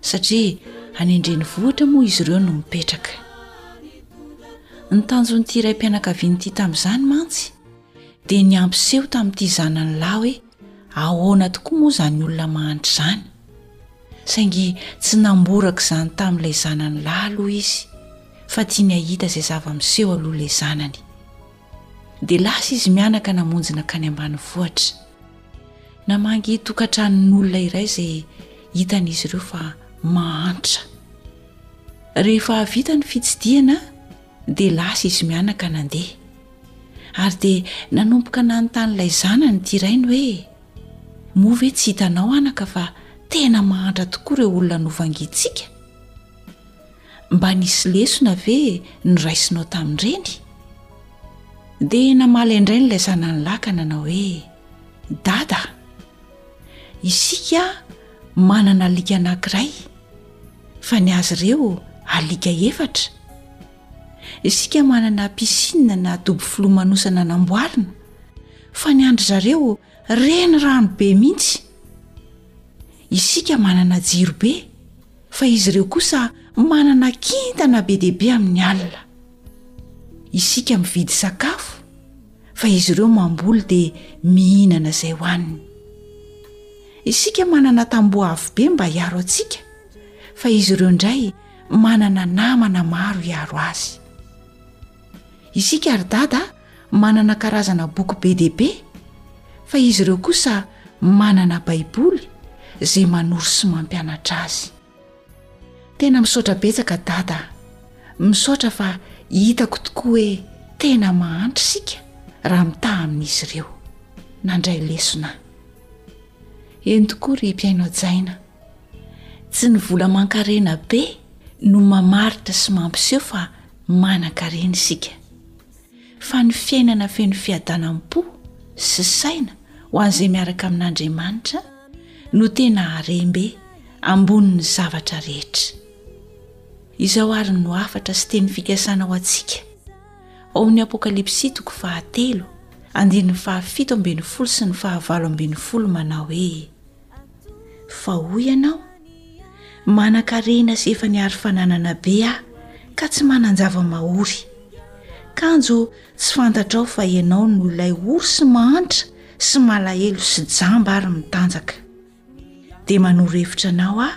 satria any an-drenivohitra moa izy ireo no mipetraka ny tanjon'ity raim-pianakavian'ity tamin'izany mantsy dia ny hampiseho tamin'ity zanany lahy hoe ahoana tokoa moa izany olona mahantra izany saingy tsy namboraka izany tamin'ilay zanany lahy aloha izy fa tiany hahita izay zava-miseho aloha ilay zanany dia lasa izy mianaka namonjy nankany ambanivohitra. Namangy tokantranon'olona iray izay hitan'izy ireo fa mahantra. Rehefa havita ny fitsidihana dia lasa izy mianaka nandeha ary dia nanomboka nanontanyilay zanany ity rainy hoe moa ve tsy hitanao anaka fa tena mahantra tokoa ireo olona novangintsika? Mba nisy lesona ve noraisinao tamin'ireny? Dia namaly indray ilay zanany lahy ka nanao hoe, Dada a! Isika manana alika anankiray, fa ny azy ireo alika efatra. Isika manana piscine na dobo filomanosana namboarina, fa ny an-dry zareo renirano be mihitsy. Isika manana jiro be. fa izy ireo kosa manana kintana be dia be amin'ny alina isika mividy sakafo fa izy ireo mamboly dia mihinana izay ho aniny isika manana tamboho avy be mba hiaro antsika fa izy ireo indray manana namana maro hiaro azy isika ry dada manana karazana boky be dia be fa izy ireo kosa manana baiboly izay manoro sy mampianatra azy tena misaotra betsaka dada misaotra fa hitako tokoa hoe tena mahantra isika raha mitaha amin'izy ireo nandray lesona eny tokoa ry mpiaino ajaina tsy ny vola mankarena be no mamaritra sy mampiseho fa manankarena isika fa ny fiainana feno fiadanam-po sy saina ho an'izay miaraka amin'Andriamanitra no tena harem-be ambonin'ny zavatra rehetra. Izao ary no hafatra sy teny fikasana ho antsika ao amin'ny Apokalypsy toko fahatelo andininy fahafito ambin'ny folo sy ny fahavalo ambin'ny folo manao hoe Fa hoy ianao, Manan-karena sy efa nihary fananana be aho, ka tsy manan-java-mahory. Kanjo tsy fantatrao fa ianao no ilay ory sy mahantra sy malahelo sy jamba ary mitanjaka. Dia manoro hevitra anao aho,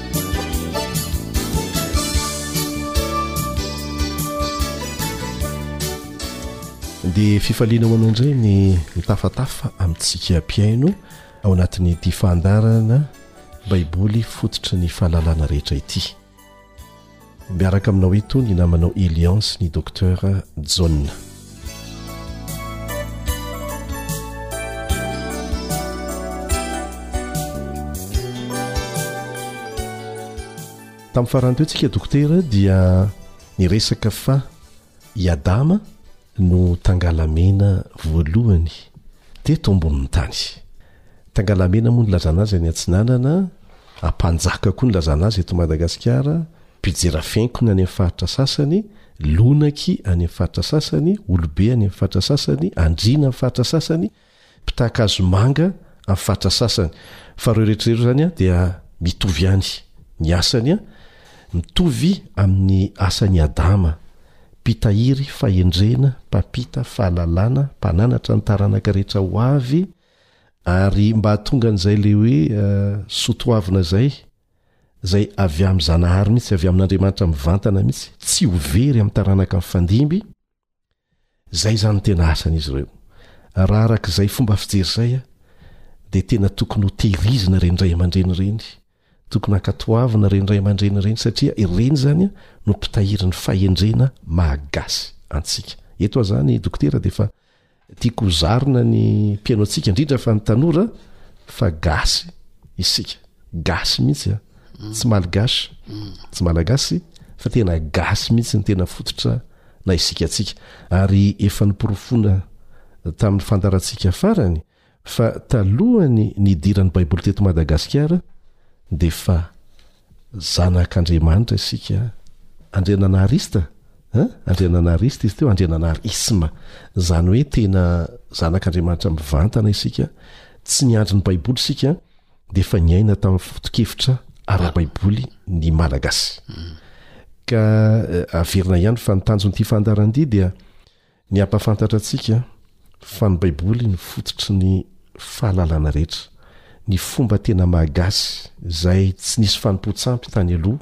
dia fifaliana ho anao indray ny mitafatafa amintsika mpihaino ao anatin'ity fandarana baiboly fototry ny fahalalana rehetra ity Miaraka aminao eto ny namanao Elian sy ny Docteur Jaona. Tamin'ny farany teo tsika dokotera dia niresaka fa i Adama no tangalamena voalohany teto ambonin'ny tany. Tangalamena moa nilazana azy any atsinanana, ampanjaka koa nilazana azy eto Madagasikara, mpijera fiainkona any amin'ny faritra sasany, lonaky any amin'ny faritra sasany, olobe any amin'ny faritra sasany, andriana amin'ny faritra sasany, Mpitaka hazo manga amin'ny faritra sasany. Fa ireo rehetra ireo izany dia mitovy ihany ny asany, mitovy amin'ny asan'i Adama, mpitahiry fahendrena, mpampita fahalalana, mpananatra ny taranaka rehetra ho avy, ary mba hahatonga an'izay ilay hoe soa toavina izay, izay avy amin'ny Zanahary mihitsy, avy amin'Andriamanitra mivantana mihitsy, tsy ho very amin'ny taranaka mifandimby. Izay izany no tena asan'izy ireo. Raha araka izay fomba fijery izay, dia tena tokony ho tehirizina ireny ray aman-dreny ireny, tokony hankatoavina ireny ray aman-dreny ireny satria ireny izany no mpitahirin'ny fahendrena maha gasy antsika. Eto aho izany, i Dokotera dia efa tiako ho zarina ny mpihaino antsika, indrindra fa ny tanora, fa gasy isika. Gasy mihitsy, tsy malgache, tsy malagasy, fa tena gasy mihitsy ny tena fototra. na isika antsika, ary efa noporofoina tamin'ny fandaharantsika farany fa talohan'ny nidiran'ny Baiboly teto Madagasikara dia efa zanak'Andriamanitra isika, Andriananaharista an, Andriananaharista izy teo, Andriananaharisma, izany hoe tena zanak'Andriamanitra mivantana isika, tsy niandry ny Baiboly isika dia efa niaina tamin'ny foto-kevitra ara-baiboly ny Malagasy. Ka eh, averina ihany fa ny tanjon'ity fandaharandia dia ny hampafantatra antsika fa ny Baiboly ny fototry ny fahalalana rehetra, ny fomba tena mahagasy izay tsy nisy fanompoan-tsampy tany aloha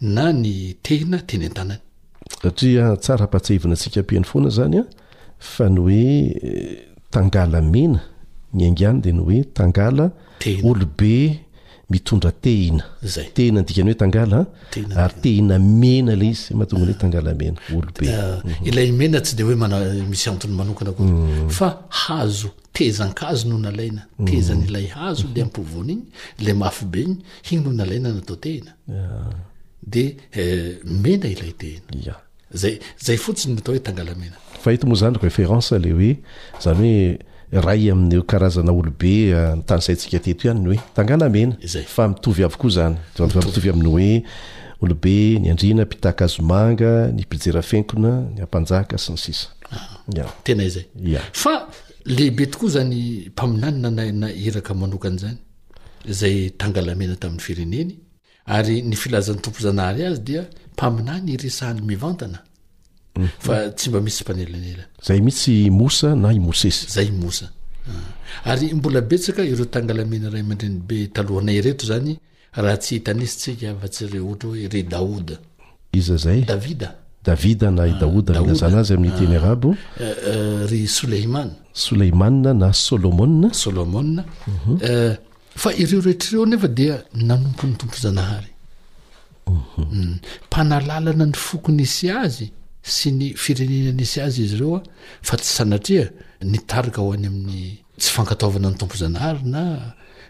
na ny tehina teny an-tanany. Satria tsara ampahatsiahivina antsika mpihaino foana izany fa ny hoe tangala mena ny haingana dia ny hoe tangala olobe mitondra tehina. Tehina ny dikan'ny hoe tangala ary tehina mena ilay izy, izay mahatonga ny hoe tangala mena, olobe. Ilay mena tsy dia hoe misy antony manokana akory fa hazo Tehezan-kazo no nalaina, tehezan'ilay hazo le ampovoany iny, le mafy be iny, iny no nalaina natao tehina. De mena ilay tehina. Zay zay fotsiny no atao hoe tangalamena. Fa eto moa zany référence le hoe zany hoe iray amin'ireo karazana olobe notanisaintsika teto ihany ny hoe tangalamena. Izay. Fa mitovy avokoa zany. Zany fa mitovy amin'ny hoe olobe, ny andriana, mpitaka hazomanga, ny mpijera fenkona, ny ampanjaka sy ny sisa. tena izay fa lehibe tokoa zany mpaminany nanaina iraka manokana zany zay tangalamena tamin'ny fireneny ary ny filazan'ny tompoizanahary azy dia mpaminany iresahany mivantana mhm. fa tsy mba misy mpanelanelana zay mihitsy mosa na i mosesy zay mosa ah. ary mbola betsaka ireo tangalamena ray aman-dreny be talohanay reto zany Raha tsy hitanisintsika afa tsy ireo ohatra hoe ry Daoda. Iza izay? Davida. Davida na i Daoda no ilazana azy amin'ny teny arabo. Ry Soleimana. Soleimana na Solomona. Solomona. Fa ireo rehetra ireo anefa dia nanompo ny Tompo Zanahary. Mpanalalana ny foko nisy azy sy ny firenena nisy azy izy ireo fa tsy sanatria nitarika ho any amin'ny. Tsy fankatoavana ny Tompo Zanahary na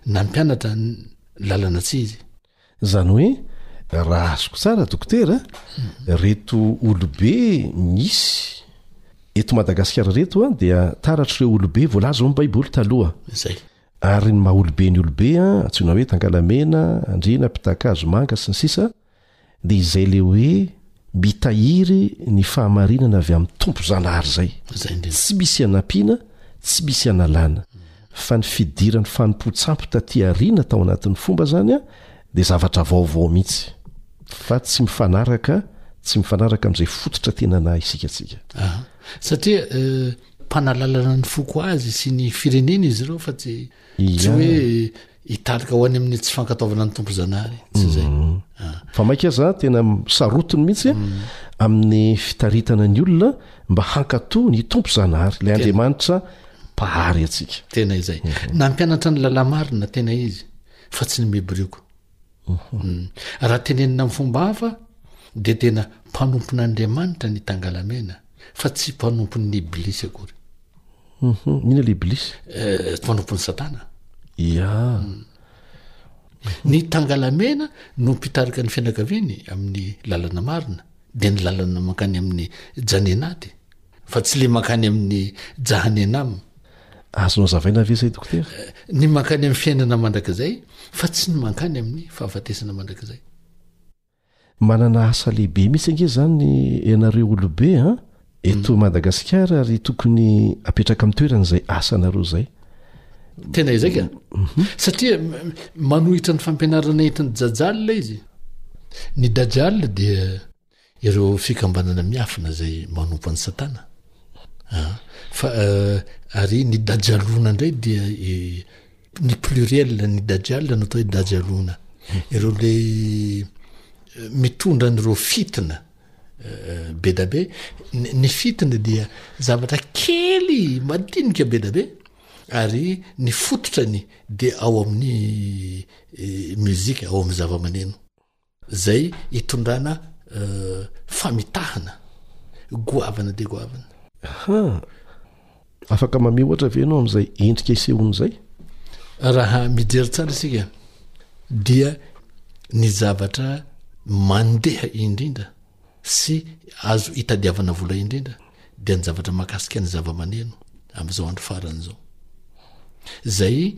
nampianatra ny lalana tsy izy. Zany hoe raha azoko tsara dokotera reto olobe misy eto Madagasikara reto an dia taratr'ireo olobe voalaza ao amin'ny baiboly taloha. Izay. Ary ny maha olobe ny olobe an antsoina hoe tangalamena, andriana, mpitakazo, manga sy ny sisa. Dia izay le hoe mitahiry ny fahamarinana avy amin'ny Tompo Zanahary izay. Tsy misy anampiana, tsy misy analana. Fa ny fidiran'ny fanompoan-tsampy taty aoriana tao anatin'ny fomba izany dia zavatra vaovao mihitsy. Fa tsy mifanaraka, tsy mifanaraka amin'izay fototra tena naha isika antsika. Satria mpanalalana ny foko azy sy ny fireneny izy ireo fa tsy. tsy hoe hitarika ho any amin'ny tsy fankataovana ny tompo zanahary tsy izay mhm. ah. fa maika aza tena sarotiny mihitsy eh, mhm. amin'ny fitaritana ny olona mba hankatoa ny tompo zanahary lay andriamanitra mpahary atsika tena izay mhm. nampianatra ny lalamarina tena izy fa tsy ny mibirioko Raha tenenina amin'ny fomba hafa dia tena mpanompon'Andriamanitra ny tangalamena fa tsy mpanompon'ny iblisy akory. Inona le iblisy? Eh, mpanompon'ny satana. Ya. Ny tangalamena no mpitarika ny fianakaviany amin'ny lalana marina, dia ny lalana mankany amin'ny janenaty. Fa tsy le mankany amin'ny Jahanenam. Azonao hazavaina ve zay Dokotera? Ny mankany amin'ny fiainana mandrakizay fa tsy ny mankany amin'ny fahafatesana mandrakizay. Manana asa lehibe mihitsy ange zany ianareo olobe an, eto mm. Madagasikara ary tokony apetraka amin'ny toerana izay asanareo izay. Tena izay ka. Mhm. Satria manohitra ny fampianarana entin'ny jajal ilay izy. Ny dajal dia Ireo fikambanana miafina izay manompo an'i Satana a! Fa ary ny Dajjalouna indray dia ny pluriel ny Dajjal no atao hoe Dajjalouna. Ireo ilay mitondra an'ireo fitina bedabe. Ny fitina dia zavatra kely madinika bedabe ary ny fototrany dia ao amin'ny mozika, ao amin'ny zavamaneno. Izay itondrana famitahana, goavana dia goavana. Ahaa! Afaka mamehy ohatra ve ianao amin'izay endrika isehoany izay? Raha mijery tsara isika dia ny zavatra mandeha indrindra sy azo itadiavana vola indrindra dia ny zavatra mahakasika ny zava-maneno amin'izao andro farany izao. Izay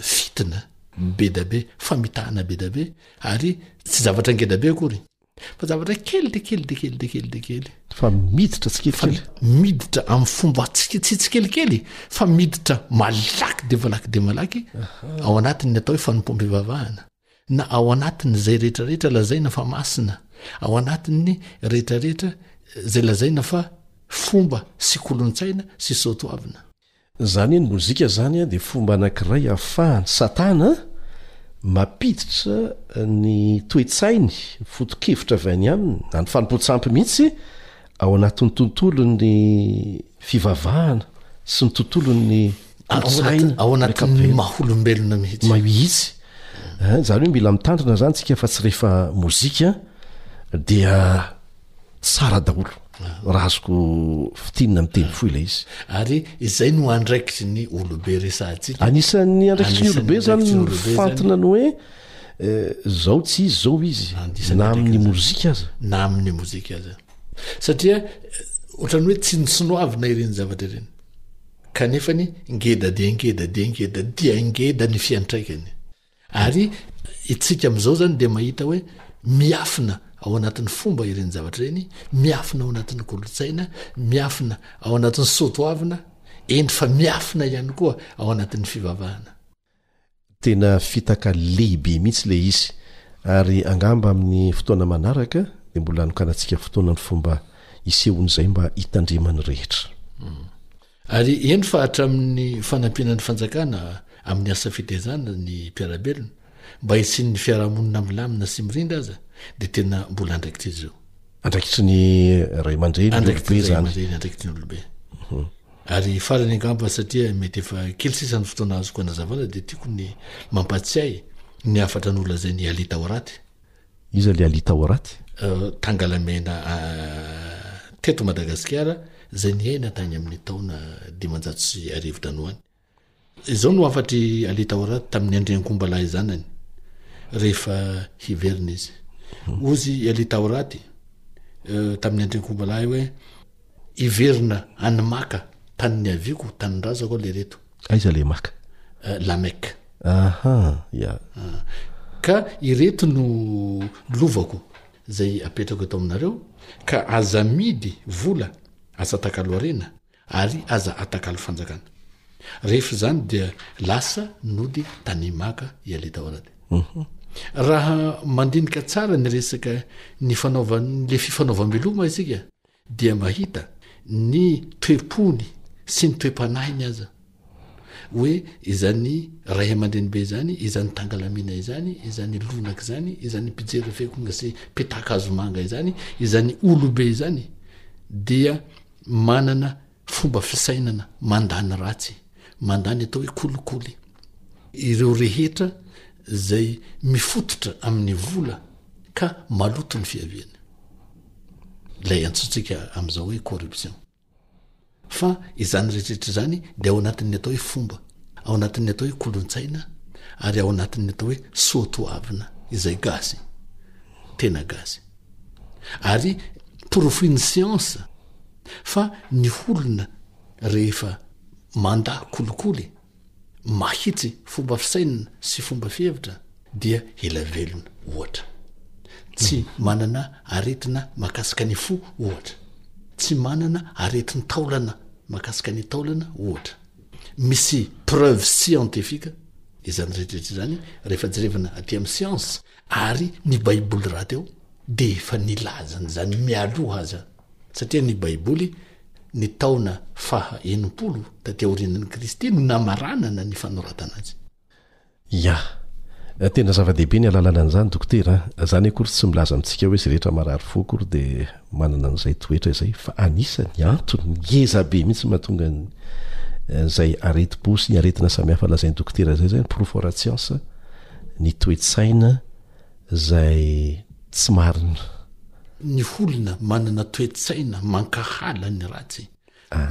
fitina be dia be, famitahana be dia be Ary tsy zavatra ngeda be akory fa zavatra kely de kely de kely de kely de kely fa miditra tsikelikely miditra amin'ny fomba tsik tsy tsikelikely fa miditra malaky de valaky de malaky ao anatin'ny atao hoe fanompoam-pivavahana na ao anatin' izay rehetrarehetra lazaina fa masina ao anatin'ny rehetrarehetra eh, zay lazaina fa fomba sy kolontsaina sy sotoavina Zany hoe ny mozika zany dia fomba anankiray afahan'i Satana mampiditra ny toe-tsainy, foto-kevitra avy any aminy na ny fanompoan-tsampy mihitsy ao anatin'ny tontolon'ny fivavahana sy ny tontolon'ny toe-tsaina ao anatin'ny maha olombelona mihitsy. Mahitsy. Zany hoe mila mitandrina zany tsika fa tsy rehefa mozika dia tsara daholo raha azoko fitinina mi teny foy ilay izy ary izay no andraikitry ny olobe resahantsika anisan'ny andraikitry ny olobe zany fantina ny hoe eh, zao tsy izy zao izy na amin'ny mozika aza na amin'ny mozika aza satria eh, ohatrany hoe tsy nysonoavina ireny zavatra ireny kanefa ny ngeda dia ngeda dia ngeda dia ngeda ny fiantraikany Ary itsika amin'izao izany dia mahita hoe miafina ao anatin'ny fomba ireny zavatra ireny, miafina ao anatin'ny kolontsaina, miafina ao anatin'ny soatoavina, eny fa miafina ihany koa ao anatin'ny fivavahana. Tena fitaka lehibe mihitsy ilay izy, ary angamba amin'ny fotoana manaraka dia mbola hanokanantsika fotoana ny fomba hisehoan'izay mba hitandreman'ny rehetra. Ary heno fa hatramin'ny fanampiana ny fanjakana amin'ny asa fitaizana ny mpiara-belona mba hisian'ny fiarahamonina milamina sy mirindra aza dia tena mbola andraikitry izy io. Andraikitry ny ray aman-dreny, ny olobe izany. Andraikitry ny olobe. Ary farany angamba satria mety efa kely sisa ny fotoana azoko hanazavana dia tiako ny mampatsiahy ny hafatra nolazain'i Alita Horaty. Iza le alita ao raty? Tangalamena teto Madagasikara izay niaina tany amin'ny taona dimanjato sy arivo tany ho any. Izao no hafatr'i Alita ao raty tamin'ny andriankombalahy zanany rehefa hiverina izy. Ozy i Alita ao raty tamin'ny andriankombalahy hoe hiverina any Maka tany niaviako, tanindrazako aho lereto. aiza ilay maka eh, la mecque aha ya ah. ka ireto no lovako zay apetrako eto aminareo ka aza midy vola aza atakalo arena ary aza atakalo fanjakana rehefa zany dia lasa nody tany maka ialetaorady mhm. raha mandinika tsara ny resaka ny fanaovan'le fifanaovam-beloma isika dia mahita ny toe-pony sy ny toe-panahiny aza hoe izany ray aman-dreny be izany, izany tangalamena izany, izany lonaka izany, izany mpijery fekonga sy mpitaka hazomanga izany, izany olobe izany dia manana Fomba fisainana mandany ratsy, mandany atao hoe kolikoly. Ireo rehetra izay mifototra amin'ny vola ka maloto ny fiaviany. Ilay antsointsika amin'izao hoe corruption. Fa izany rehetrarehetra izany dia ao anatin'ny atao hoe fomba, ao anatin'ny atao hoe kolontsaina ary ao anatin'ny atao hoe soatoavina izay gasy, tena gasy. Ary porofoin'ny siansa Fa ny olona rehefa mandà kolikoly, mahitsy fomba fisainana sy fomba fihevitra dia ela velona, ohatra. Tsy manana aretina mahakasika ny fo, ohatra. Tsy manana aretin-taolana mahakasika ny taolana, ohatra. Misy preuves scientifiques izany rehetrarehetra izany rehefa jerevana aty amin'ny siansa, ary ny Baiboly rahateo dia efa nilaza an'izany mialoha aza. Satria ny Baiboly, ny taona faha enimpolo taty aorianan'i Kristy no namaranana ny fanoratana azy. Ia. Tena zava-dehibe ny alalana an'izany Dokotera a! Izany akory tsy milaza amintsika hoe izay rehetra marary fo akory dia manana an'izay toetra izay fa anisan'ny antony ngeza be mihitsy mahatonga an'izay aretim-po sy ny aretina samihafa lazain'i Dokotera izay izay ny porofo ara-tsiansa, ny toe-tsaina, izay tsy marina. Ny olona manana toe-tsaina mankahala ny ratsy,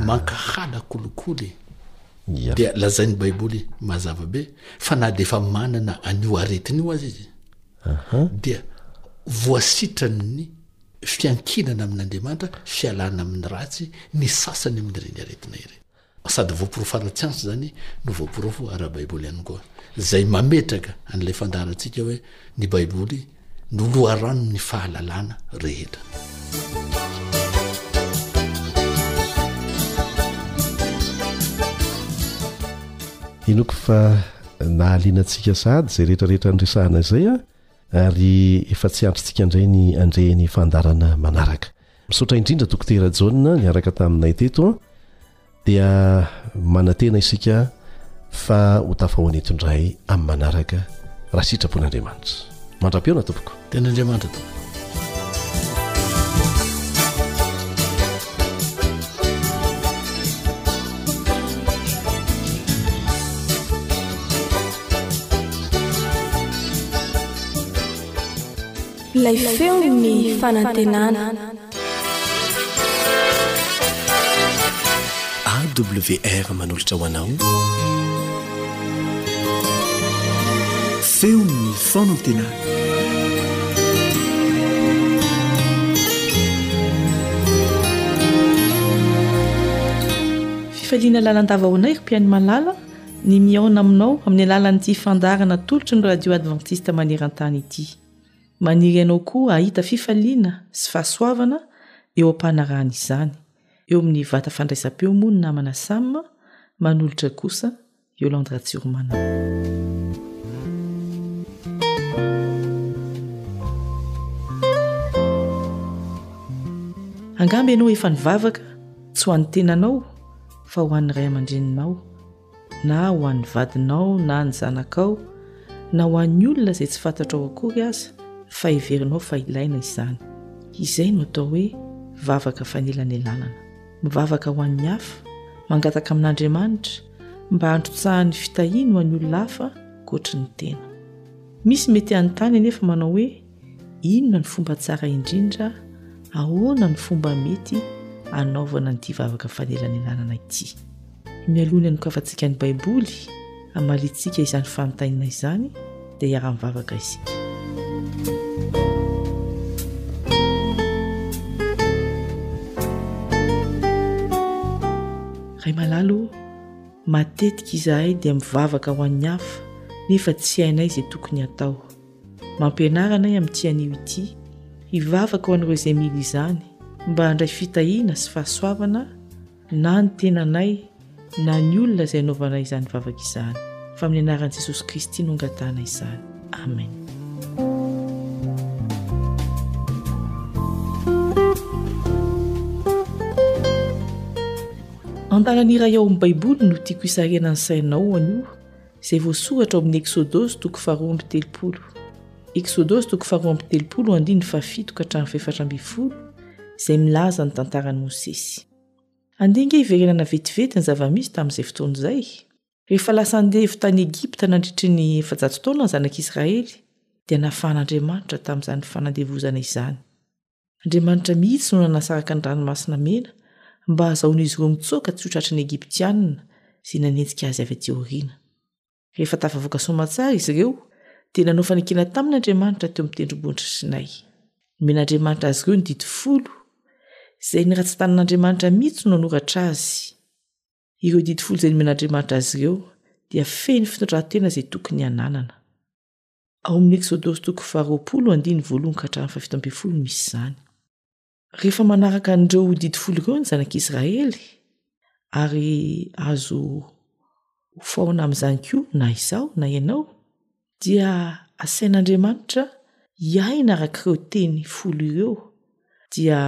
mankahala kolikoly, dia lazain'ny Baiboly mazava be fa na dia efa manana an'io aretina io aza izy, dia voasitran'ny fiankinana amin'Andriamanitra, fialana amin'ny ratsy, ny sasany amin'ireny aretina ireny. Sady voaporofo ara-tsiansa izany no voaporofo ara-baiboly ihany koa, izay mametraka an'ilay fandaharantsika hoe ny baiboly no loharanon'ny fahalalana rehetra. Inoako fa nahaliana antsika sahady izay rehetrarehetra niresahana izay ary efa tsy antrantsika indray ny handre ny fandaharana manaraka. Misaotra indrindra Dokotera Jaona niaraka taminay teto an! Dia manantena isika fa ho tafahoana eto indray amin'ny manaraka raha sitrapon'Andriamanitra. Mandra-pihaona tompoko. Tenin'Andriamanitra tompoko. Ilay feon'ny fanantenana. AWR manolotra ho anao feon'ny fanantenana. Fifaliana lalandava ho anay ry mpihaino malala ny mihaona aminao amin'ny alalan'ity fandaharana atolotry ny radio adventiste maneran-tany ity. Maniry ianao koa hahita fifaliana sy fahasoavana eo am-panarahana izany. Eo amin'ny vata fandraisam-peo moa ny namana Sam, manolotra kosa Yolande Ratsiromanana. Angamba ianao efa nivavaka tsy ho an'ny tenanao fa ho an'ny ray aman-dreninao. na ho an'ny vadinao na ny zanakao, na ho an'ny olona izay tsy fantatrao akory aza, fa heverinao fa ilaina izany. Izay no atao hoe mivavaka fanelanelanana. Mivavaka ho an'ny hafa, mangataka amin'Andriamanitra mba handrotsahany fitahiany ho an'ny olona hafa ankoatry ny tena. Misy mety hanontany anefa manao hoe, Inona no fomba tsara indrindra? Ahoana no fomba mety hanaovana an'ity vavaka fanelanelànana ity? Mialoha ny hanokavantsika ny Baiboly hamaliantsika izany fanontaniana izany, dia hiara-mivavaka isika. Ray malala ô, matetika izahay dia mivavaka ho an'ny hafa, nefa tsy hainay izay tokony hatao. Mampianara anay amin'ity anio ity hivavaka ho an'ireo izay mila izany, mba handray fitahiana sy fahasoavana na ny tenanay na ny olona izay hanaovanay izany vavaka izany. Fa amin'ny anaran'i Jesosy Kristy no angatahana izany. Amen. Andanana iray ao amin'ny Baiboly no tiako hisarihana ny sainao anio. izay voasoratra ao amin'ny Eksodosy toko faharoa amby telopolo. Eksodosy toko faharoa amby telopolo andininy fahafito ka hatramin'ny fahefatra ambin'ny folo, izay milaza ny tantaran'i Mosesy. Andeha ange hiverenana vetivety ny zava-misy tamin'izay fotoana izay. Rehefa lasa andevo tany Egypta nandritry ny efajato taona ny zanak'Israely, dia nafahan'Andriamanitra tamin'izany fanandevozana izany. Andriamanitra mihitsy no nanasaraka ny Ranomasina Mena mba hahazahoan'izy ireo mitsoaka tsy ho tratry ny Egyptianina izay nanenjika azy avy aty aoriana. Rehefa tafavoaka soamantsara izy ireo, dia nanao fanekena taminy Andriamanitra teo amin'ny Tendrombohitra Sinay. Nomen'Andriamanitra azy ireo ny Didy Folo, izay ny ratsan-tanan'Andriamanitra mihitsy no nanoratra azy. Ireo Didy Folo izay nomen'Andriamanitra azy ireo dia feno fitondrantena izay tokony hananana. Ao amin'ny Eksodosy toko faharoapolo andininy voalohany ka hatramin'ny fahafito ambin'ny folo misy izany. Rehefa manaraka an'ireo didy folo ireo ny zanak'Israely ary azo hofaona amin'izany koa na izaho na ianao dia asain'Andriamanitra hiaina araka ireo teny folo ireo dia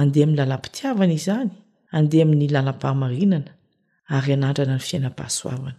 andeha amin'ny lalam-pitiavana izany, andeha amin'ny lalam-pahamarinana ary anandrana ny fiainam-pahasoavana.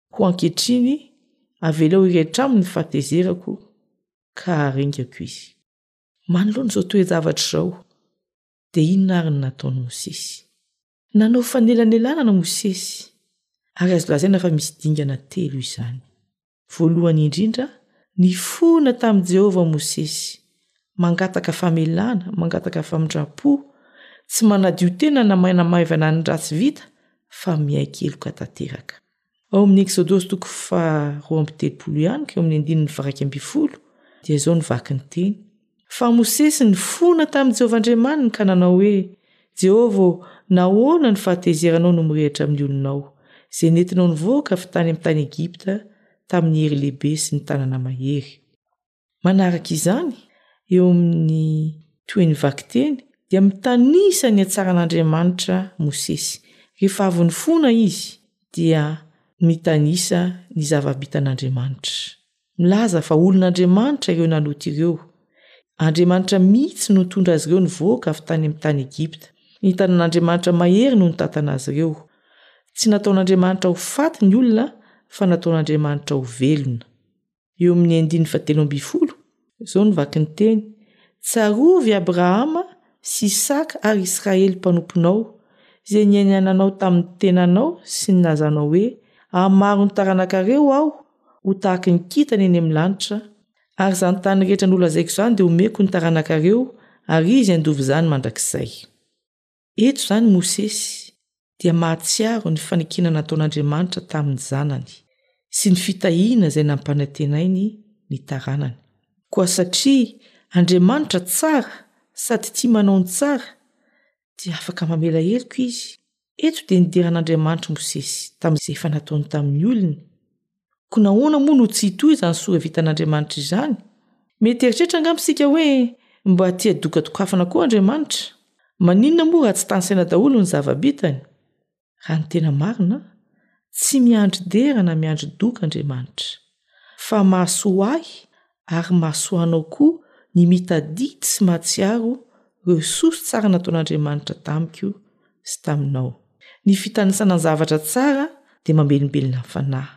Koa ankehitriny, avelao hirehitra aminy ny fahatezerako, ka haharingako izy. Manoloana izao toe-javatra izao, dia inona àry no nataon'i Mosesy? Nanao fanelanelanana Mosesy, ary azo lazaina fa misy dingana telo izany. Voalohany indrindra, nifona tamin'i Jehovah Mosesy, mangataka famelana, mangataka famindram-po, tsy manadio tena na maina maivana ny ratsy vita fa miaiky heloka tanteraka. Ao amin'ny Eksodosy toko faha roa amby telopolo ihany ka eo amin'ny andininy faharaika ambin'ny folo dia izao ny vaky ny teny. Fa Mosesy nifona tamin'i Jehovah Andriamaniny ka nanao hoe, Jehovah ô, nahoana ny fahatezeranao no mirehitra amin'ny olonao, izay nentinao nivoaka avy tany amin'ny tany Egypta tamin'ny hery lehibe sy ny tanana mahery? Manaraka izany, eo amin'ny tohin'ny vakiteny, dia mitanisa ny hatsaran'Andriamanitra Mosesy. Rehefa avy nifona izy, dia nitanisa ny zava-bitan'Andriamanitra. Milaza fa olon'Andriamanitra ireo naloto ireo. Andriamanitra mihitsy no nitondra azy ireo nivoaka avy tany amin'ny tany Egypta. Ny tanan'Andriamanitra mahery no nitantana azy ireo. Tsy nataon'Andriamanitra ho faty ny olona, fa nataon'Andriamanitra ho velona. eo amin'ny andininy fahatelo ambin'ny folo, izao no vaky ny teny, Tsarovy Abrahama sy Isaka ary Israely mpanomponao, izay niainananao tamin'ny tenanao sy ny nilazanao hoe, Hamaro ny taranakareo aho ho tahaky ny kintana eny amin'ny lanitra, ary izany tany rehetra nolazaiko izany dia homeko ny taranakareo, ary izy handova izany mandrakizay. Eto izany Mosesy dia mahatsiaro ny fanekena nataon'Andriamanitra tamin'ny Zanany sy ny fitahiana izay nampanantenainy ny taranany. Koa satria Andriamanitra tsara sady tia manao ny tsara dia afaka mamela heloka Izy. Eto dia nidera an'Andriamanitra Mosesy tamin'izay efa nataony tamin'ny olony Koa nahoana moa no tsy hitohy izany soa vitan'Andriamanitra izany? Mety hieritreritra angamba isika hoe mba tia dokadokafana koa Andriamanitra. Maninona moa raha tsy tanisaina daholo ny zava-bitany? Raha ny tena marina, tsy miandry dera na miandry doka Andriamanitra, fa mahasoa ahy ary mahasoa anao koa ny mitadidy sy mahatsiaro ireo soa sy tsara nataon'Andriamanitra tamiko sy taminao. Ny fitanisana ny zavatra tsara dia mamelombelona ny fanahy,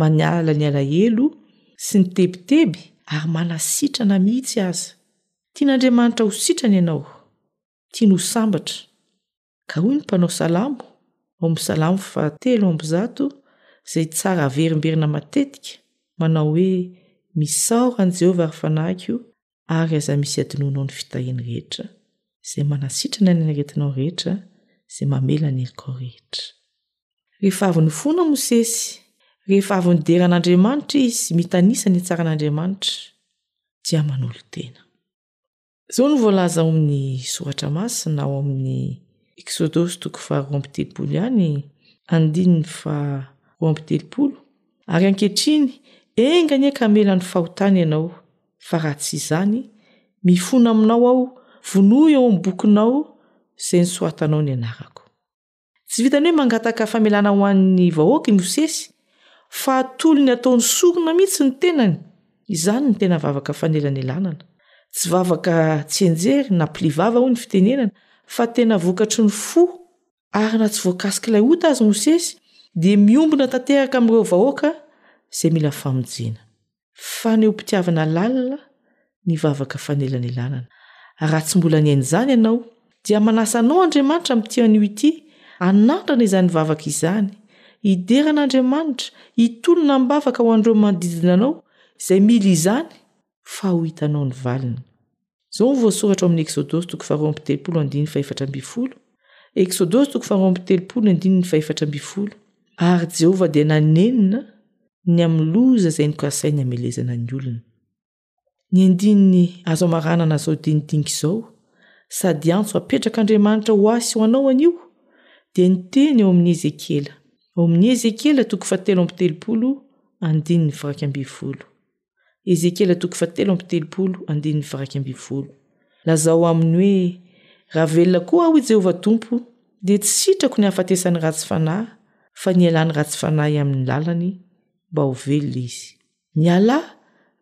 maniala ny alahelo sy ny tebiteby ary manasitrana mihitsy aza. Tian'Andriamanitra ho sitrana ianao, tiany ho sambatra. Ka hoy ny mpanao salamo ao amin'ny salamo fahatelo amby zato izay tsara averimberina matetika manao hoe misaora an'i Jehovah ry fanahiko ary aza misy adinoanao ny fitahiany rehetra izay manasitrana ny aretinao rehetra izay mamela ny helokao rehetra. Rehefa avy nifona Mosesy, rehefa avy nidera an'Andriamanitra izy mitanisa ny hatsaran'Andriamanitra dia manolo-tena. Izao no voalaza ao amin'ny Soratra Masina ao amin'ny Eksodosy toko faharoa amby telopolo ihany, andininy faharoa amby telopolo, Ary ankehitriny, enga anie ka hamela ny fahotany ianao, fa raha tsy izany, mifona aminao aho, vonoy ao amin'ny bokinao izay nosoratanao ny anarako. Tsy vitan'ny hoe mangataka famelana ho an'ny vahoaka i Mosesy, fa atolony ataony sorona mihitsy ny tenany. Izany no tena vavaka fanelanelanana. Tsy vavaka tsianjery na pli vava hoy ny fitenenana, fa tena vokatry ny fo, ary na tsy voakasik'ilay ota aza i Mosesy, dia miombona tanteraka amin'ireo vahoaka izay mila famonjena. fanehoam-pitiavana lalina ny vavaka fanelanelanana. Raha tsy mbola niaina izany ianao, dia manasa anao Andriamanitra amin'ity anio ity hanandrana izany vavaka izany, hidera an'Andriamanitra, hitolona am-bavaka ho an'ireo manodidina anao izay mila izany fa ho hitanao ny valiny. Izao no voasoratra ao amin'ny Eksodosy toko faharoa amby telopolo andininy fahefatra ambin'ny folo, Eksodosy toko faharoa amby telopolo andininy fahefatra ambin'ny folo, Ary Jehovah dia nanenina ny amin'ny loza izay nokasainy hamelezana ny olony. Ny andininy azo amaranana izao dinidinika izao, sady antso apetrak'Andriamanitra ho ahy sy ho anao anio, dia ny teny ao amin'ny Ezekiela, ao amin'ny Ezekiela toko fahatelo amby telopolo andininy viraika ambin'ny folo. Ezekiela toko fahatelo amby telopolo andininy faraika amby folo. Lazao aminy hoe, Raha velona koa aho, i Jehovah Tompo, dia tsy sitrako ny hahafatesan'ny ratsy fanahy, fa ny hialan'ny ratsy fanahy amin'ny lalany, mba ho velona izy. Mialà,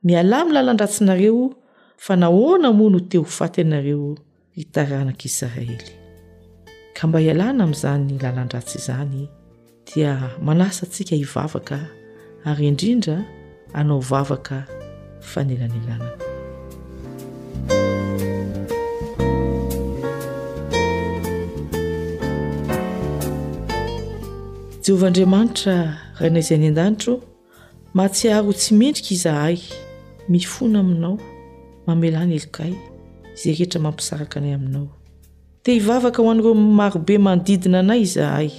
mialà amin'ny lalan-dratsinareo, fa nahoana moa no te ho faty ianareo? ny taranak'i Isiraely. Ka mba hialana amin'izany lalan-dratsy izany dia manasa antsika hivavaka ary indrindra hanao vavaka fanelanelanana. Jehovah Andriamanitra, Rainay izay any an-danitro, Mahatsiaro ho tsy mendrika izahay, mifona aminao, mamelà ny helokay, izay rehetra mampisaraka anay aminao. Te hivavaka ho an'ireo marobe manodidina anay izahay.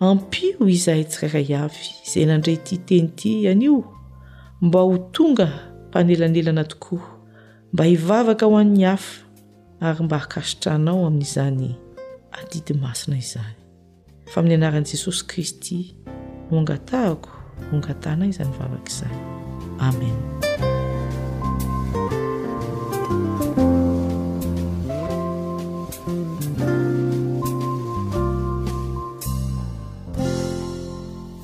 Ampio izahay tsirairay avy izay nandre ity teny ity anio mba ho tonga mpanelanelana tokoa, mba hivavaka ho an'ny hafa ary mba hakasitranao amin'izany adidy masina izany. Fa amin'ny anaran'i Jesosy Kristy no angatahako, no angatahana izany vavaka izany. Amen.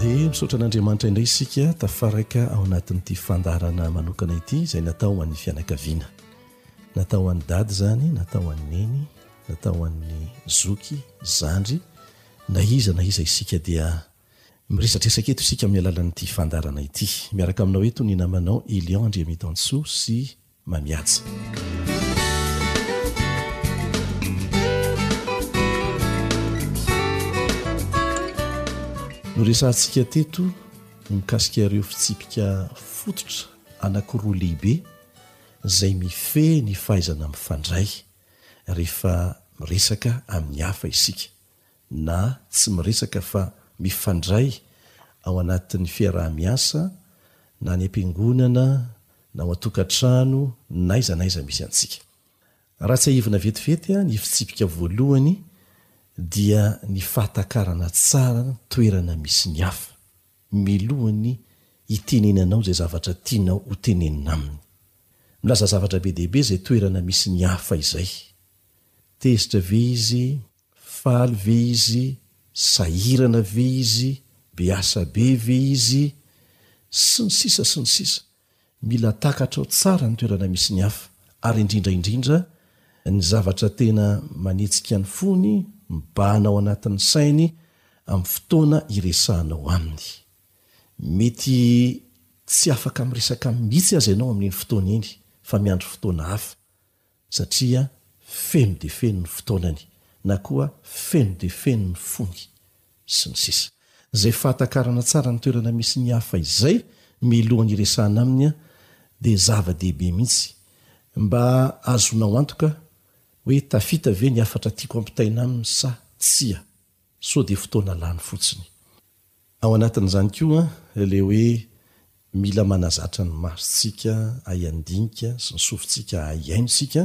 Dia misaotra an'Andriamanitra indray isika tafaraka ao anatin'ity fandaharana manokana ity izay natao ho an'ny fianakaviana. Natao ho an'ny dady izany, natao ho an'ny neny, natao ho an'ny zoky, zandry, na iza na iza isika dia miresadresaka eto isika amin'ny alalan'ity fandaharana ity. Miaraka aminao eto ny namanao Elion Andriamitansoa sy mamihaja. Noresahantsika teto ny mikasika ireo fitsipika fototra anankiroa lehibe izay mifehy ny fahaizana mifandray rehefa miresaka amin'ny hafa isika. na tsy miresaka fa mifandray ao anatin'ny fiaraha-miasa na any am-piangonana na ao an-tokantrano n'aiza n'aiza misy antsika. Raha tsiahivina vetivety ny fitsipika voalohany dia ny fahatakarana tsara ny toerana misy ny hafa milohan'ny hitenenanao izay zavatra tianao ho tenenina aminy. Milaza zavatra be dia be izay toerana misy ny hafa izay. Tezitra ve izy? Faly ve izy? Sahirana ve izy? Be asa be ve izy? Sy ny sisa sy ny sisa Mila takatrao tsara ny toerana misy ny hafa ary indrindra indrindra ny zavatra tena manetsika ny fony mibahana ao anatin'ny sainy amin'ny fotoana iresahanao aminy. Mety tsy afaka miresaka aminy mihitsy aza ianao amin'iny fotoana iny fa miandry fotoana hafa. satria feno dia feno ny fotoanany na koa feno dia feno ny fony, sy ny sisa Izay fahatakarana tsara ny toerana misy ny hafa izay milohan'ny hiresahana aminy dia zava-dehibe mihitsy mba hahazoanao antoka hoe tafita ve ny hafatra tiako ampitaina aminy sa tsia, sao dia fotoana lany fotsiny. Ao anatin'izany koa ilay hoe mila manazatra ny masontsika ahy handinika sy ny sofintsika ahy hihaino isika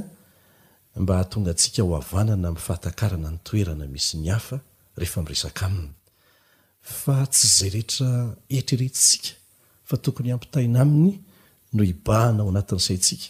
mba hahatonga antsika ho havanana amin'ny fahatakarana ny toerana misy ny hafa rehefa miresaka aminy fa tsy izay rehetra eritreretintsika fa tokony hampitaina aminy no hibahana ao anatin'ny saintsika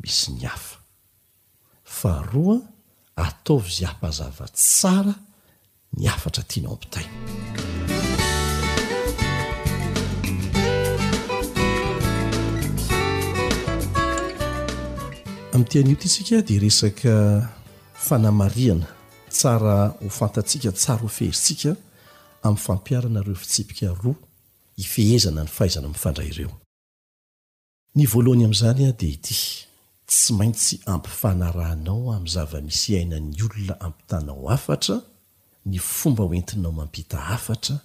misy ny hafa. Faharoa, ataovy izay hampazava tsara ny hafatra tianao ampitaina. Amin'ity anio ity isika dia resaka fanamarihana tsara ho fantatsika tsara ho feherintsika amin'ny fampiarana ireo fitsipika roa hifehezana ny fahaizana mifandray ireo. Ny voalohany amin'izany dia ity, tsy maintsy ampifanarahanao amin'ny zava-misy iainan'ny olona ampitanao hafatra ny fomba hoentinao mampita hafatra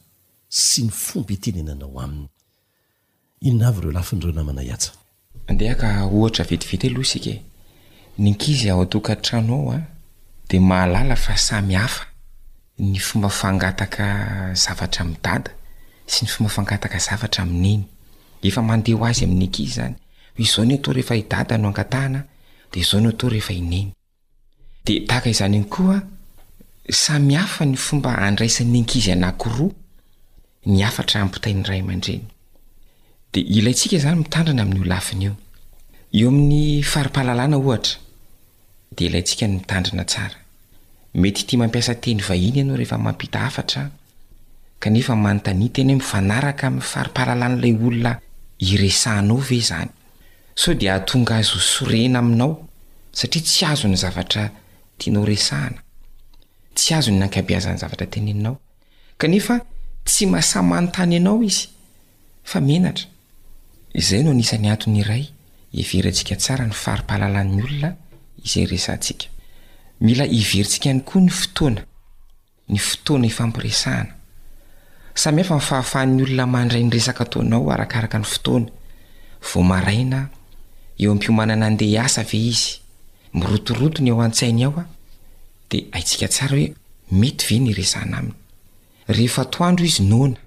sy ny fomba itenenanao aminy. Inona avy ireo lafiny ireo namana Yatsa? Andeha haka ohatra vetivety aloha isika e! Ny ankizy ao an-tokantrano ao dia mahalala fa samy hafa. ny fomba fangataka zavatra amin'i dada sy ny fomba fangataka zavatra amin'i neny. Efa mandeha ho azy amin'ny ankizy izany hoe izao ny atao rehefa i dada no angatahana dia izao no atao rehefa i neny. Dia tahaka izany ihany koa, samy hafa ny fomba andraisan'ny ankizy anankiroa ny hafatra ampitain'ny ray aman-dreny. Dia ilaintsika izany mitandrina amin'io lafiny io. Eo amin'ny fari-pahalalana ohatra, dia ilaintsika ny mitandrina tsara. Mety tia mampiasa teny vahiny ianao rehefa mampita hafatra, kanefa manontania tena hoe mifanaraka amin'ny fari-pahalalan'ilay olona iresahanao ve izany? Sao dia hahatonga azy ho sorena aminao satria tsy azony ny zavatra tianao resahana? Tsy azony ny ankabeazan'ny zavatra teneninao, kanefa tsy mahasahy manontany anao izy fa menatra. Izay no anisan'ny antony iray hiheverantsika tsara ny fari-pahalalan'ny olona izay resahantsika. Mila heverintsika ihany koa ny fotoana, ny fotoana ifampiresahana. Samy hafa ny fahafahan'ny olona mandray ny resaka ataonao arakaraka ny fotoana. Vao maraina, eo am-piomanana handeha hiasa ve izy? Mirotoroto ny ao an-tsainy ao dia haintsika tsara hoe mety ve ny hiresahana aminy. Rehefa atoandro izy noana,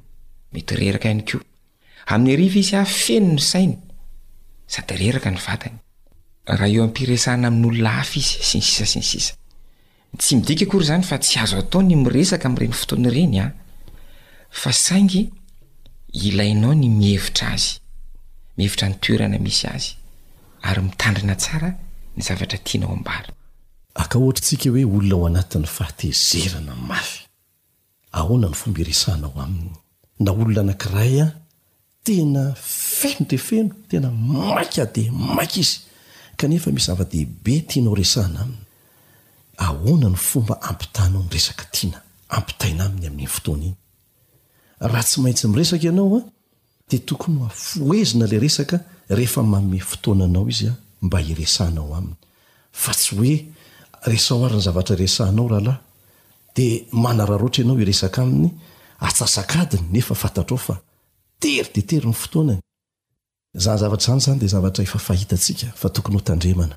mety reraka ihany koa. Amin'ny hariva izy ah feno ny sainy sady reraka ny vatany. Raha eo am-piresahana amin'olona hafa izy, sy ny sisa sy ny sisa. Tsy midika akory izany fa tsy azo atao ny miresaka amin'ireny fotoana ireny an! Fa saingy ilainao ny mihevitra azy, mihevitra ny toerana misy azy ary mitandrina tsara ny zavatra tianao ambara. Aka ohatra tsika hoe olona ao anatin'ny fahatezerana mafy. Ahoana ny fomba iresahanao aminy na olona anankiray tena feno dia feno, tena maika dia maika izy kanefa misy zava-dehibe tianao resahana aminy? Ahoana ny fomba ampitanao ny resaka tiana ampitaina aminy amin'iny fotoana iny? Raha tsy maintsy miresaka ianao, Dia tokony ho afohezina ilay resaka rehefa manome fotoana anao izy mba hiresahanao aminy. Fa tsy hoe, resaho ary ny zavatra iresahanao rahalahy, dia manararaotra ianao hiresaka aminy atsasak'adiny nefa fantatrao fa tery dia tery ny fotoanany. Izany zavatra izany izany dia zavatra efa fahitantsika fa tokony hotandremana.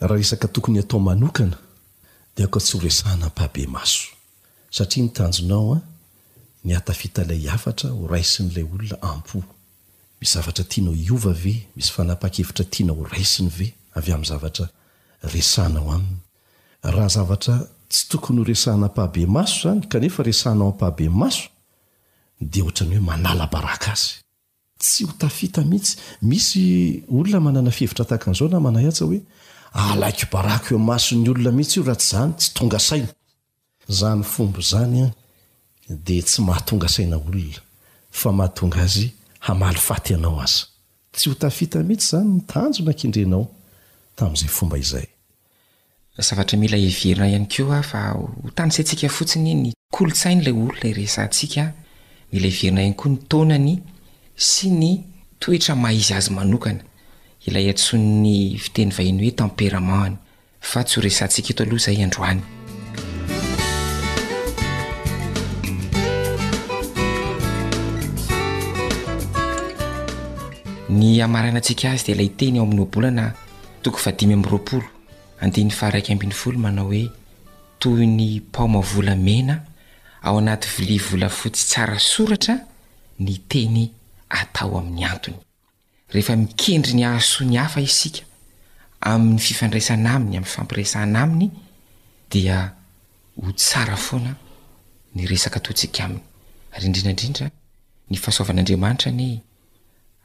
Raha resaka tokony atao manokana dia aoka tsy ho resahana ampabemaso satria ny tanjonao an ny ahatafita ilay hafatra ho raisin'ilay olona ampo. Misy zavatra tianao hiova ve? Misy fanapaha-kevitra tianao ho raisiny ve avy amin'ny zavatra resahanao aminy? Raha zavatra tsy tokony ho resahana ampabemaso izany kanefa resahanao ampabemaso dia ohatran'ny hoe manala baraka azy. Tsy ho tafita mihitsy. Misy olona manana fihevitra tahaka an'izao na manahyatsa hoe, alaiko barako eo mason'ny olona mihitsy io raha tsy izany tsy tonga saina. Izany fomba izany an, dia tsy mahatonga saina olona, fa mahatonga azy hamaly faty anao aza. Tsy ho tafita mihitsy izany ny tanjona kendrenao tamin'izay fomba izay. Zavatra mila heverina ihany koa fa ho tanisaintsika fotsiny ny kolontsain' ilay olona iresahantsika, mila heverina ihany koa ny taonany sy ny toetra maha izy azy manokana, ilay antsoin' ny fiteny vahiny hoe tempérament-ny, fa tsy ho resahantsika eto aloha izay androany. Ny hamarainantsika azy dia ilay teny ao amin' ny Ohabolana. Toko fahadimy amby roapolo, andininy faharaika ambin'ny folo manao hoe, Toy ny paoma volamena ao anaty vilia volafotsy tsara soratra ny teny atao amin'ny antony. Rehefa mikendry ny hahasoa ny hafa isika amin'ny fifandraisana aminy, amin'ny fampiresahana aminy, dia ho tsara foana ny resaka ataontsika aminy. Ary indrindra indrindra, ny fahasoavan'Andriamanitra anie e!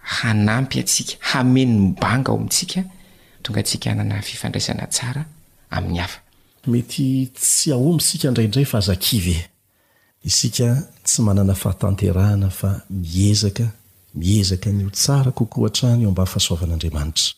hanampy antsika hameno ny banga ao amintsika, hahatonga antsika hanana fifandraisana tsara amin'ny hafa. Mety tsy hahomby isika indraindray fa aza kivy e! Isika tsy manana fahatanterahana fa miezaka, miezaka ny ho tsara kokoa hatrany eo am-bafahasoavan'Andriamanitra.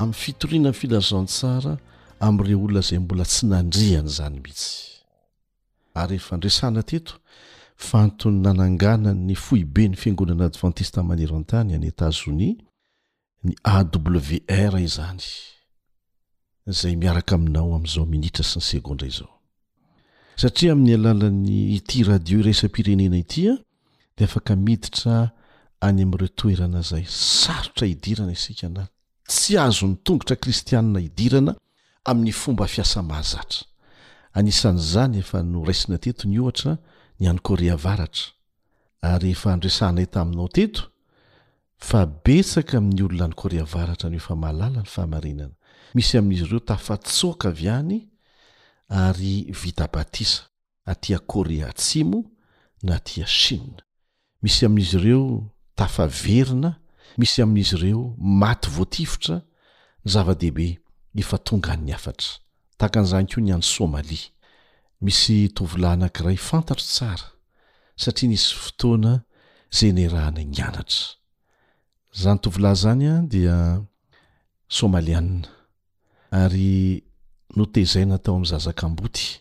amin'ny fitoriana ny filazantsara amin'ireo olona izay mbola tsy nandria an'izany mihitsy. Ary efa niresahana teto fa antony nananganan'ny foiben'ny Fiangonana Advantista Maneran-tany any Etazonia ny AWR izany, izay miaraka aminao amin'izao minitra sy ny segondra izao. Satria amin'ny alalan'ny ity radio iraisam-pirenena ity dia afaka miditra any amin'ireo toerana izay sarotra hidirana isika na tsy azon'ny tongotra kristianina hidirana amin'ny fomba fiasa mahazatra. Anisan'izany efa noraisina teto ny ohatra ny any Korea Avaratra, ary efa andresahanay taminao teto fa betsaka amin'ny olona any Korea Avaratra no efa mahalala ny fahamarinana. Misy amin'izy ireo tafatsoaka avy any ary vita batisa. aty a Korea Atsimo na aty a Chine. Misy amin'izy ireo tafaverina, misy amin'izy ireo maty voatifitra, ny zava-dehibe efa tonga any hafatra. Tahaka an'izany koa ny any Somalia. Misy tovolahy anankiray fantatro tsara satria nisy fotoana izay nirahana nianatra. Izany tovolahy izany dia Somaliana. ary notezaina tao amin'ny zaza kamboty.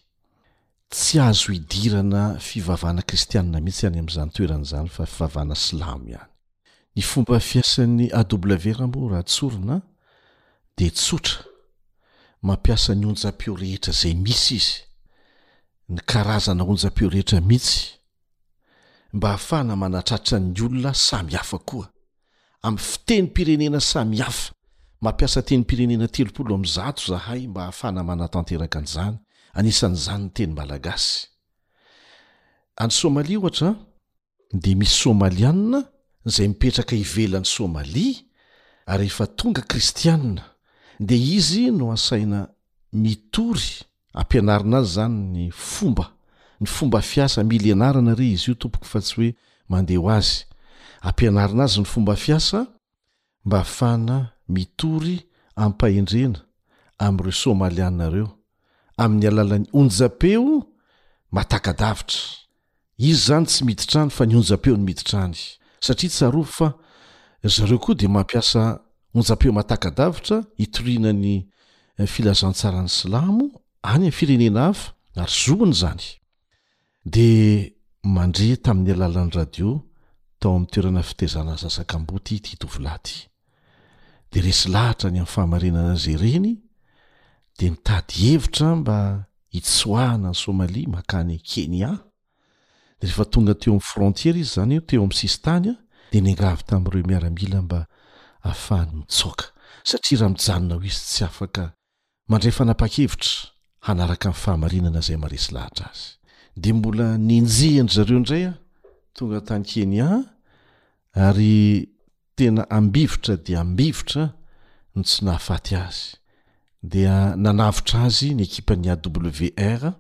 Tsy azo hidirana fivavahana kristianina mihitsy any amin'izany toerana izany fa fivavahana silamo ihany. Ny fomba fiasan'ny AWR moa raha tsorina dia tsotra, mampiasa ny onjam-peo rehetra izay misy izy, ny karazana onjam-peo rehetra mihitsy, mba hahafahana manatratra ny olona samy hafa koa. amin'ny fitenim-pirenena samy hafa. Mampiasa tenim-pirenena telopolo amin'ny zato izahay mba hahafana manatanteraka an'izany, anisan'izany ny teny malagasy. Any Somalia, ohatra, dia misy Somaliana izay mipetraka ivelan'i Somalia ary rehefa tonga kristiana dia izy no asaina mitory Ampianarina azy izany ny fomba ny fomba fiasa mila ianarana re izy io tompoko fa tsy hoe mandeha ho azy. Ampianarina azy ny fomba fiasa mba hafahana mitory ampahendrena amin'ireo Somaliana ireo amin'ny alalan'ny onjapeo matakadavitra. Izy izany tsy miditra any fa ny onjam-peony miditra any. Satria tsarovy fa ry zareo koa dia mampiasa onjam-peo matakadavitra hitoriana ny filazantsaran'ny silamo any amin'ny firenena hafa ary zohiny izany. Dia mandre tamin'ny alalan'ny radio tao amin'ny toerana fitaizana aza sakamboty ity tovolahy ity. de resy lahatra ny am fahamarinana azy ireny de mitady hevitra mba hitsoahana any Somalia makany Kenya de refa tonga teo am frontier izy zany eo teo am sisintany a de niangavy tamreo miaramila mba afahany mitsoaka satria ra mijanona ao izy tsy afaka Mandray fanapahan-kevitra hanaraka ny fahamarinana izay maharesy lahatra azy. Dia mbola nenjehin-dry zareo indray aho tonga tany Kenya ary tena ambivotra dia ambivotra ny tsy nahafaty azy. Dia nanavotra azy ny ekipan'ny AWR.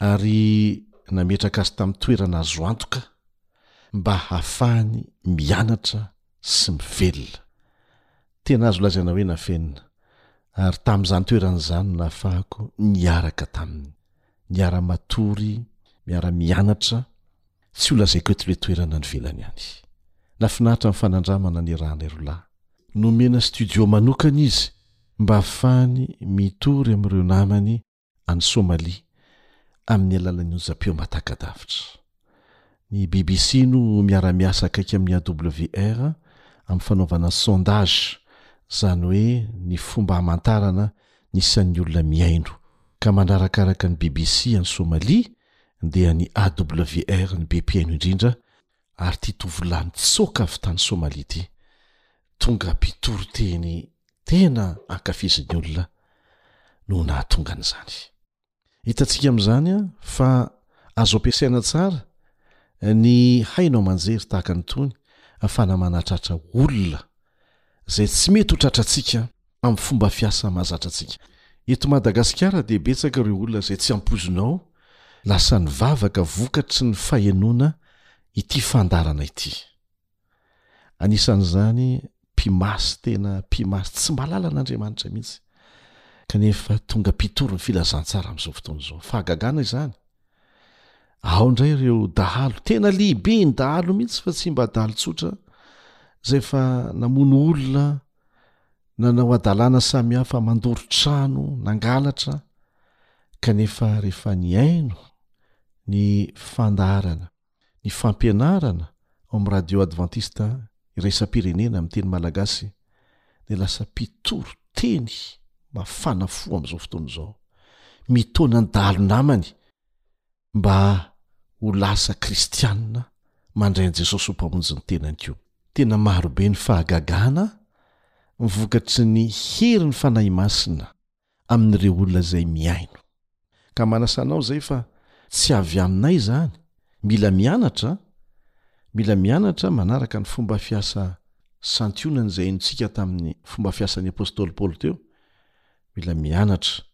Ary nametraka azy tamin'ny toerana azo antoka mba hahafahany mianatra sy mivelona. Tena azo lazaina hoe nafenina, ary tamin'izany toerana izany no nahafahako niaraka taminy, niara-matory, miara-mianatra, tsy holazaiko eto ilay toerana any ivelany any. Nahafinaritra ny fanandramana niarahanay roa lahy. Nomena studio manokana izy mba hahafahany mitory amin'ireo namany any Somalia amin'ny alalan'ny onjam-peo matakadavitra. Ny bbc no miara-miasa akaiky amin'ny AWR amin'ny fanaovana sondage, izany hoe ny fomba hamantarana ny isan'ny olona mihaino, ka manarakaraka ny bbc any Somalia dia ny AWR no be mpihaino indrindra ary ity tovolahy nitsoaka avy tany Somalia ity, tonga mpitory teny tena ankafizin'ny olona no nahatonga an'izany. Hitantsika amin'izany fa azo ampiasaina tsara ny haino aman-jery tahaka an'itony fa na manatratra olona izay tsy mety ho tratrantsika amin'ny fomba fiasa mahazatra antsika. Eto Madagasikara dia betsaka ireo olona izay tsy ampoizina ao, lasa nivavaka vokatry ny fahenoana ity fandaharana ity. Anisan'izany mpimasy tena mpimasy tsy mahalala an'Andriamanitra mihitsy, kanefa tonga mpitory ny filazantsara amin'izao fotoana izao. Fahagagana izany! Ao indray ireo dahalo, tena lehibe ny dahalo mihitsy fa tsy mba adalo tsotra, izay fa namono olona, nanao adalàna samihafa mandoro trano, nangalatra, kanefa rehefa nihaino ny fandaharana. ny fampianarana ao amin'ny Radio Advantista Iraisam-pirenena amin'ny teny malagasy dia lasa mpitory teny mafana fo amin'izao fotoana izao, mitaona an-dahalo namany mba ho lasa kristianina mandray an'i Jesosy ho Mpamonjy ny tenany koa. Tena marobe ny fahagagana vokatry ny herin'ny Fanahy Masina amin'ireo olona izay mihaino. Ka manasa anao izay fa tsy avy aminay izany, mila mianatra an! Mila mianatra manaraka ny fomba fiasa santionany izay henontsika tamin'ny fomba fiasan'ny apostoly Paoly teo. Mila mianatra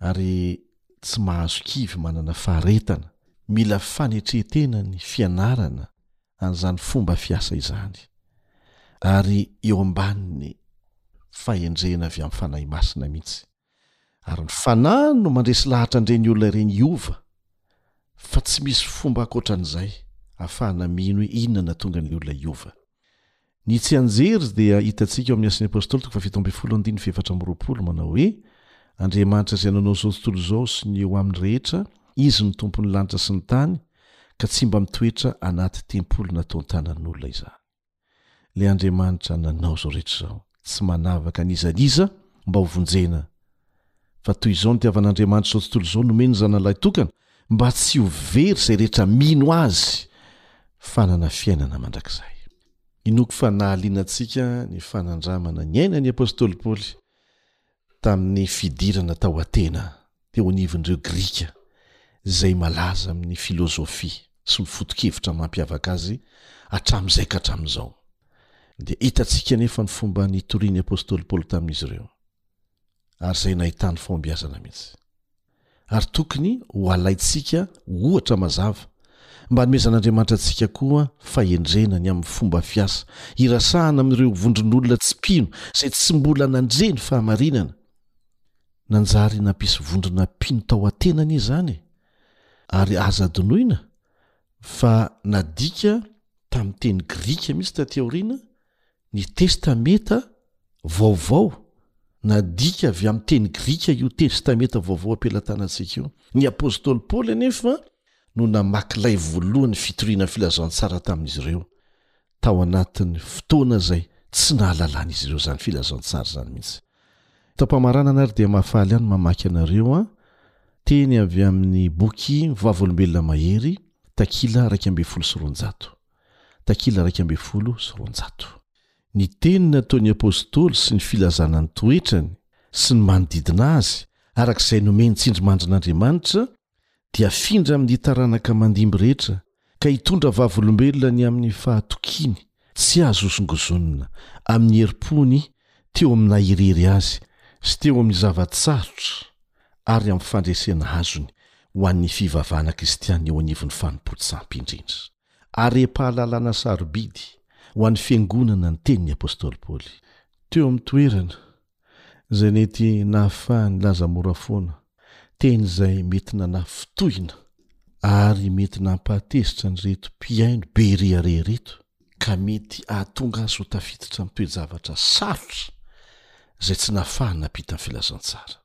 ary tsy mahazo kivy manana faharetana. Mila fanetren-tena ny fianarana an'izany fomba fiasa izany, ary eo ambanin'ny fahendrena avy amin'ny Fanahy Masina mihitsy. Ary ny Fanahy no mandresy lahatra an'ireny olona ireny hiova, fa tsy misy fomba ankoatran'izay ahafahana mino hoe inona no hahatonga ny olona hiova. Ny tsianjery dia hitantsika ao amin'ny Asan'ny Apôstôly toko fahafito ambin'ny folo andininy fahefatra amby roapolo manao hoe, Andriamanitra izay nanao izao tontolo izao sy ny eo aminy rehetra, Izy no Tompon'ny lanitra sy ny tany, ka tsy mba mitoetra anaty tempoly nataon-tanan'olona izany. Ilay Andriamanitra nanao izao rehetra izao tsy manavaka an'iza n'iza mba ho vonjena. fa toy izao ny tiavan'Andriamanitra izao tontolo izao nomeny ny Zanany Lahitokana mba tsy ho very izay rehetra mino Azy fa hanana fiainana mandrakizay. Inoako fa nahaliana antsika ny fanandramana niainan'ny Apostoly Paoly tamin'ny fidirana tao Atena teo anivon'ireo Grika izay malaza amin'ny filozofia sy ny foto-kevitra mampiavaka azy hatramin'izay ka hatramin'izao. Dia hitantsika anefa ny fomba nitorian'ny Apostoly Paoly tamin'izy ireo. ary izay nahitany fahombiazana mihitsy. Ary tokony ho alaintsika ho ohatra mazava, mba hanomezan'Andriamanitra antsika koa fahendrena ny amin'ny fomba fiasa hirasahana amin'ireo vondron'olona tsy mpino izay tsy mbola nandre ny fahamarinana. Nanjary nampisy vondrona mpino tao Atena anie izany e! Ary aza adinoina fa nadika tamin'ny teny grika mihitsy tatỳ aoriana Ny Testamenta Vaovao, nadika avy amin'ny teny grika io Testamenta Vaovao am-pelatanantsika io. Ny apostoly Paoly anefa no namaky ilay voalohan'ny fitoriana ny filazantsara tamin'izy ireo, tao anatin'ny fotoana izay tsy nahalalan'izy ireo izany filazantsara izany mihitsy. Taom-pamaranana ary dia mahafaly ahy ny mamaky anareo an! Teny avy amin'ny boky Vavolombelona Mahery, takila iraika ambin'ny folo sy roanjato. Takila iraika ambin'ny folo sy roanjato. Ny teny nataon'ny apostoly sy ny filazana ny toetrany sy ny manodidina azy araka izay nomen'ny tsindrimandrin'Andriamanitra dia afindra amin'ny taranaka mandimby rehetra ka hitondra vavolombelona ny amin'ny fahatokiany tsy azo hosongozonina amin'ny herim-pony teo amin'ny naha-irery azy sy teo amin'ny zava-tsarotra ary amin'ny fandresena azony ho an'ny fivavahana kristianina eo anivon'ny fanompoan-tsampy indrindra. Arem-pahalalana sarobidy ho an'ny fiangonana ny tenin'ny apostoly Paoly. Teo amin'ny toerana, izay nety nahafahany nilaza mora foana teny izay mety nanafintohina ary mety nampahatezitra an'ireto mpihaino be rehareha ireto, ka mety hahatonga azy ho tafiditra amin'ny toe-javatra sarotra izay tsy nahafahany nampita ny filazantsara.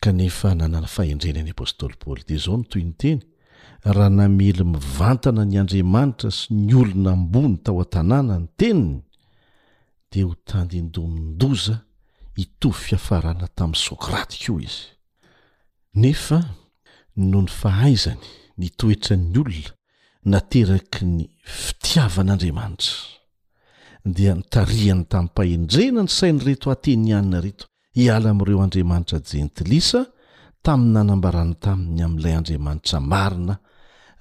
kanefa nanana fahendrena ny apostoly Paoly. Dia izao no toy ny teny, Raha namely mivantana ny andriamanitra sy ny olona ambony tao an-tanàna ny teniny, dia ho tandindomin-doza hitovy fiafarana tamin'i Sokraty koa izy. Nefa noho ny fahaizany ny toetran'ny olona nateraky ny fitiavan'Andriamanitra, dia nitarihany tamim-pahendrena ny sain'ireto Ateniana ireto hiala amin'ireo andriamanitra jentilisa tamin'ny nanambarany taminy amin'ilay Andriamanitra marina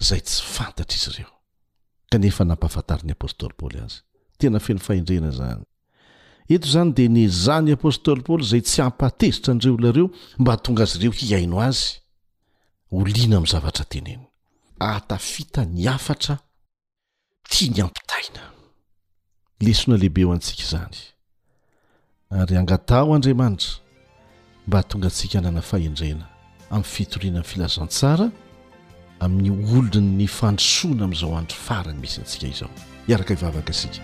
izay tsy fantatr'izy ireo. Kanefa nampahafantarin'ny apostoly Paoly azy. Tena feno fahendrena izany! Eto izany dia nezahan'ny apostoly Paoly izay tsy hampahatezitra an'ireo olona ireo mba hahatonga azy ireo hihaino azy ho liana amin'ny zavatra teneniny. Ahatafita ny hafatra tia ny ampitaina. Lesona lehibe ho antsika izany ary angataho Andriamanitra mba hahatonga antsika hanana fahendrena amin'ny fitoriana ny filazantsara amin'ny olon'ny fandrosoana amin'izao andro farany misy antsika izao. Hiaraka hivavaka isika.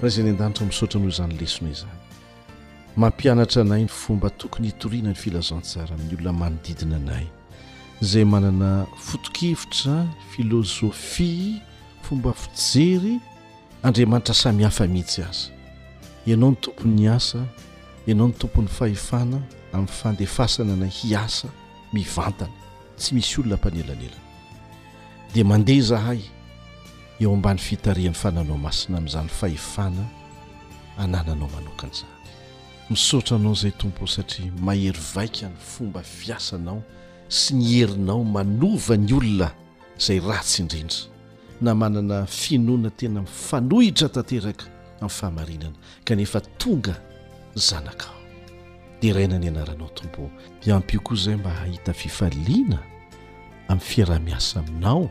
Ray izay any an-danitra misaotra noho izany lesona izany. Mampianatra anay ny fomba tokony hitoriana ny filazantsara amin'ny olona manodidina anay, izay manana foto-kevitra, filôzôfia, fomba fijery, andriamanitra samihafa mihitsy aza. Ianao no Tompon'ny asa, Ianao no Tompon'ny fahefana amin'ny fandefasana anay hiasa mivantana, tsy misy olona mpanelanelana. Dia mandeha izahay. eo ambany fitarihan'ny fananao masina amin'izany fahefana anananao manokana izany. Misaotra anao izay Tompo o satria mahery vaika ny fomba fiasanao sy ny herinao manova ny olona izay ratsy indrindra na manana finoana tena mifanohitra tanteraka amin'ny fahamarinana kanefa tonga zanakao. Deraina ny anaranao Tompo o. Ampio koa izay mba hahita fifaliana amin'ny fiaraha-miasa aminao.